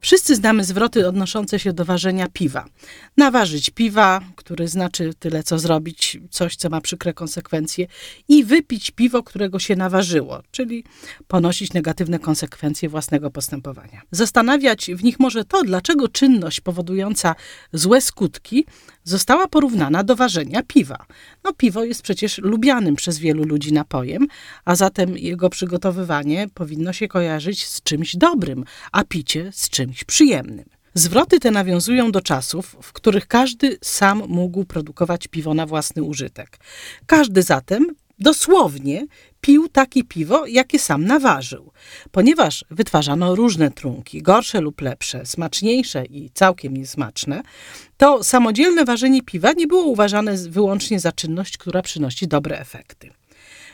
Wszyscy znamy zwroty odnoszące się do ważenia piwa. Naważyć piwa, który znaczy tyle co zrobić, coś co ma przykre konsekwencje, i wypić piwo, którego się naważyło, czyli ponosić negatywne konsekwencje własnego postępowania. Zastanawiać w nich może to, dlaczego czynność powodująca złe skutki została porównana do ważenia piwa. No, piwo jest przecież lubianym przez wielu ludzi napojem, a zatem jego przygotowywanie powinno się kojarzyć z czymś dobrym, a picie z czymś przyjemnym. Zwroty te nawiązują do czasów, w których każdy sam mógł produkować piwo na własny użytek. Każdy zatem dosłownie pił takie piwo, jakie sam naważył. Ponieważ wytwarzano różne trunki, gorsze lub lepsze, smaczniejsze i całkiem niesmaczne, to samodzielne ważenie piwa nie było uważane wyłącznie za czynność, która przynosi dobre efekty.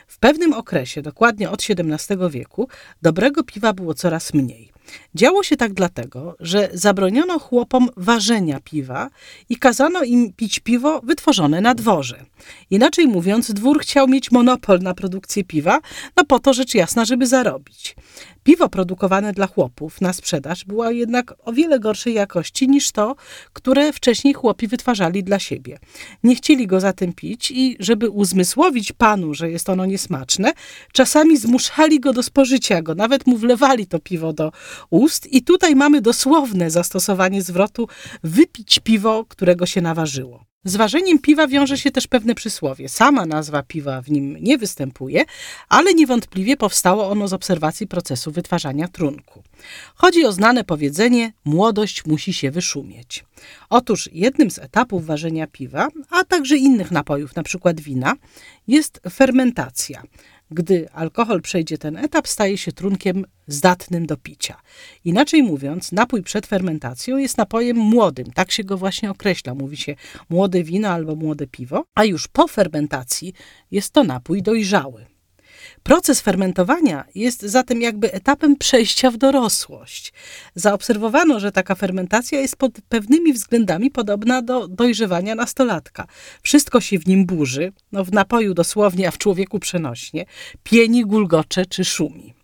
W pewnym okresie, dokładnie od XVII wieku, dobrego piwa było coraz mniej. Działo się tak dlatego, że zabroniono chłopom ważenia piwa i kazano im pić piwo wytworzone na dworze. Inaczej mówiąc, dwór chciał mieć monopol na produkcję piwa, no po to rzecz jasna, żeby zarobić. Piwo produkowane dla chłopów na sprzedaż było jednak o wiele gorszej jakości niż to, które wcześniej chłopi wytwarzali dla siebie. Nie chcieli go zatem pić i żeby uzmysłowić panu, że jest ono niesmaczne, czasami zmuszali go do spożycia go, nawet mu wlewali to piwo do ust i tutaj mamy dosłowne zastosowanie zwrotu wypić piwo, którego się naważyło. Z ważeniem piwa wiąże się też pewne przysłowie. Sama nazwa piwa w nim nie występuje, ale niewątpliwie powstało ono z obserwacji procesu wytwarzania trunku. Chodzi o znane powiedzenie: młodość musi się wyszumieć. Otóż jednym z etapów ważenia piwa, a także innych napojów, np. wina, jest fermentacja. Gdy alkohol przejdzie ten etap, staje się trunkiem zdatnym do picia. Inaczej mówiąc, napój przed fermentacją jest napojem młodym, tak się go właśnie określa. Mówi się młode wino albo młode piwo, a już po fermentacji jest to napój dojrzały. Proces fermentowania jest zatem jakby etapem przejścia w dorosłość. Zaobserwowano, że taka fermentacja jest pod pewnymi względami podobna do dojrzewania nastolatka. Wszystko się w nim burzy, no w napoju dosłownie, a w człowieku przenośnie, pieni, gulgocze czy szumi.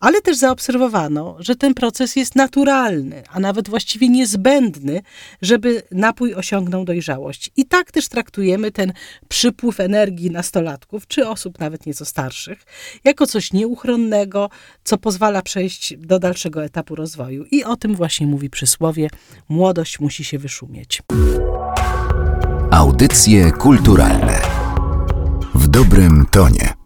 Ale też zaobserwowano, że ten proces jest naturalny, a nawet właściwie niezbędny, żeby napój osiągnął dojrzałość. I tak też traktujemy ten przypływ energii nastolatków, czy osób nawet nieco starszych, jako coś nieuchronnego, co pozwala przejść do dalszego etapu rozwoju. I o tym właśnie mówi przysłowie: młodość musi się wyszumieć. Audycje kulturalne w dobrym tonie.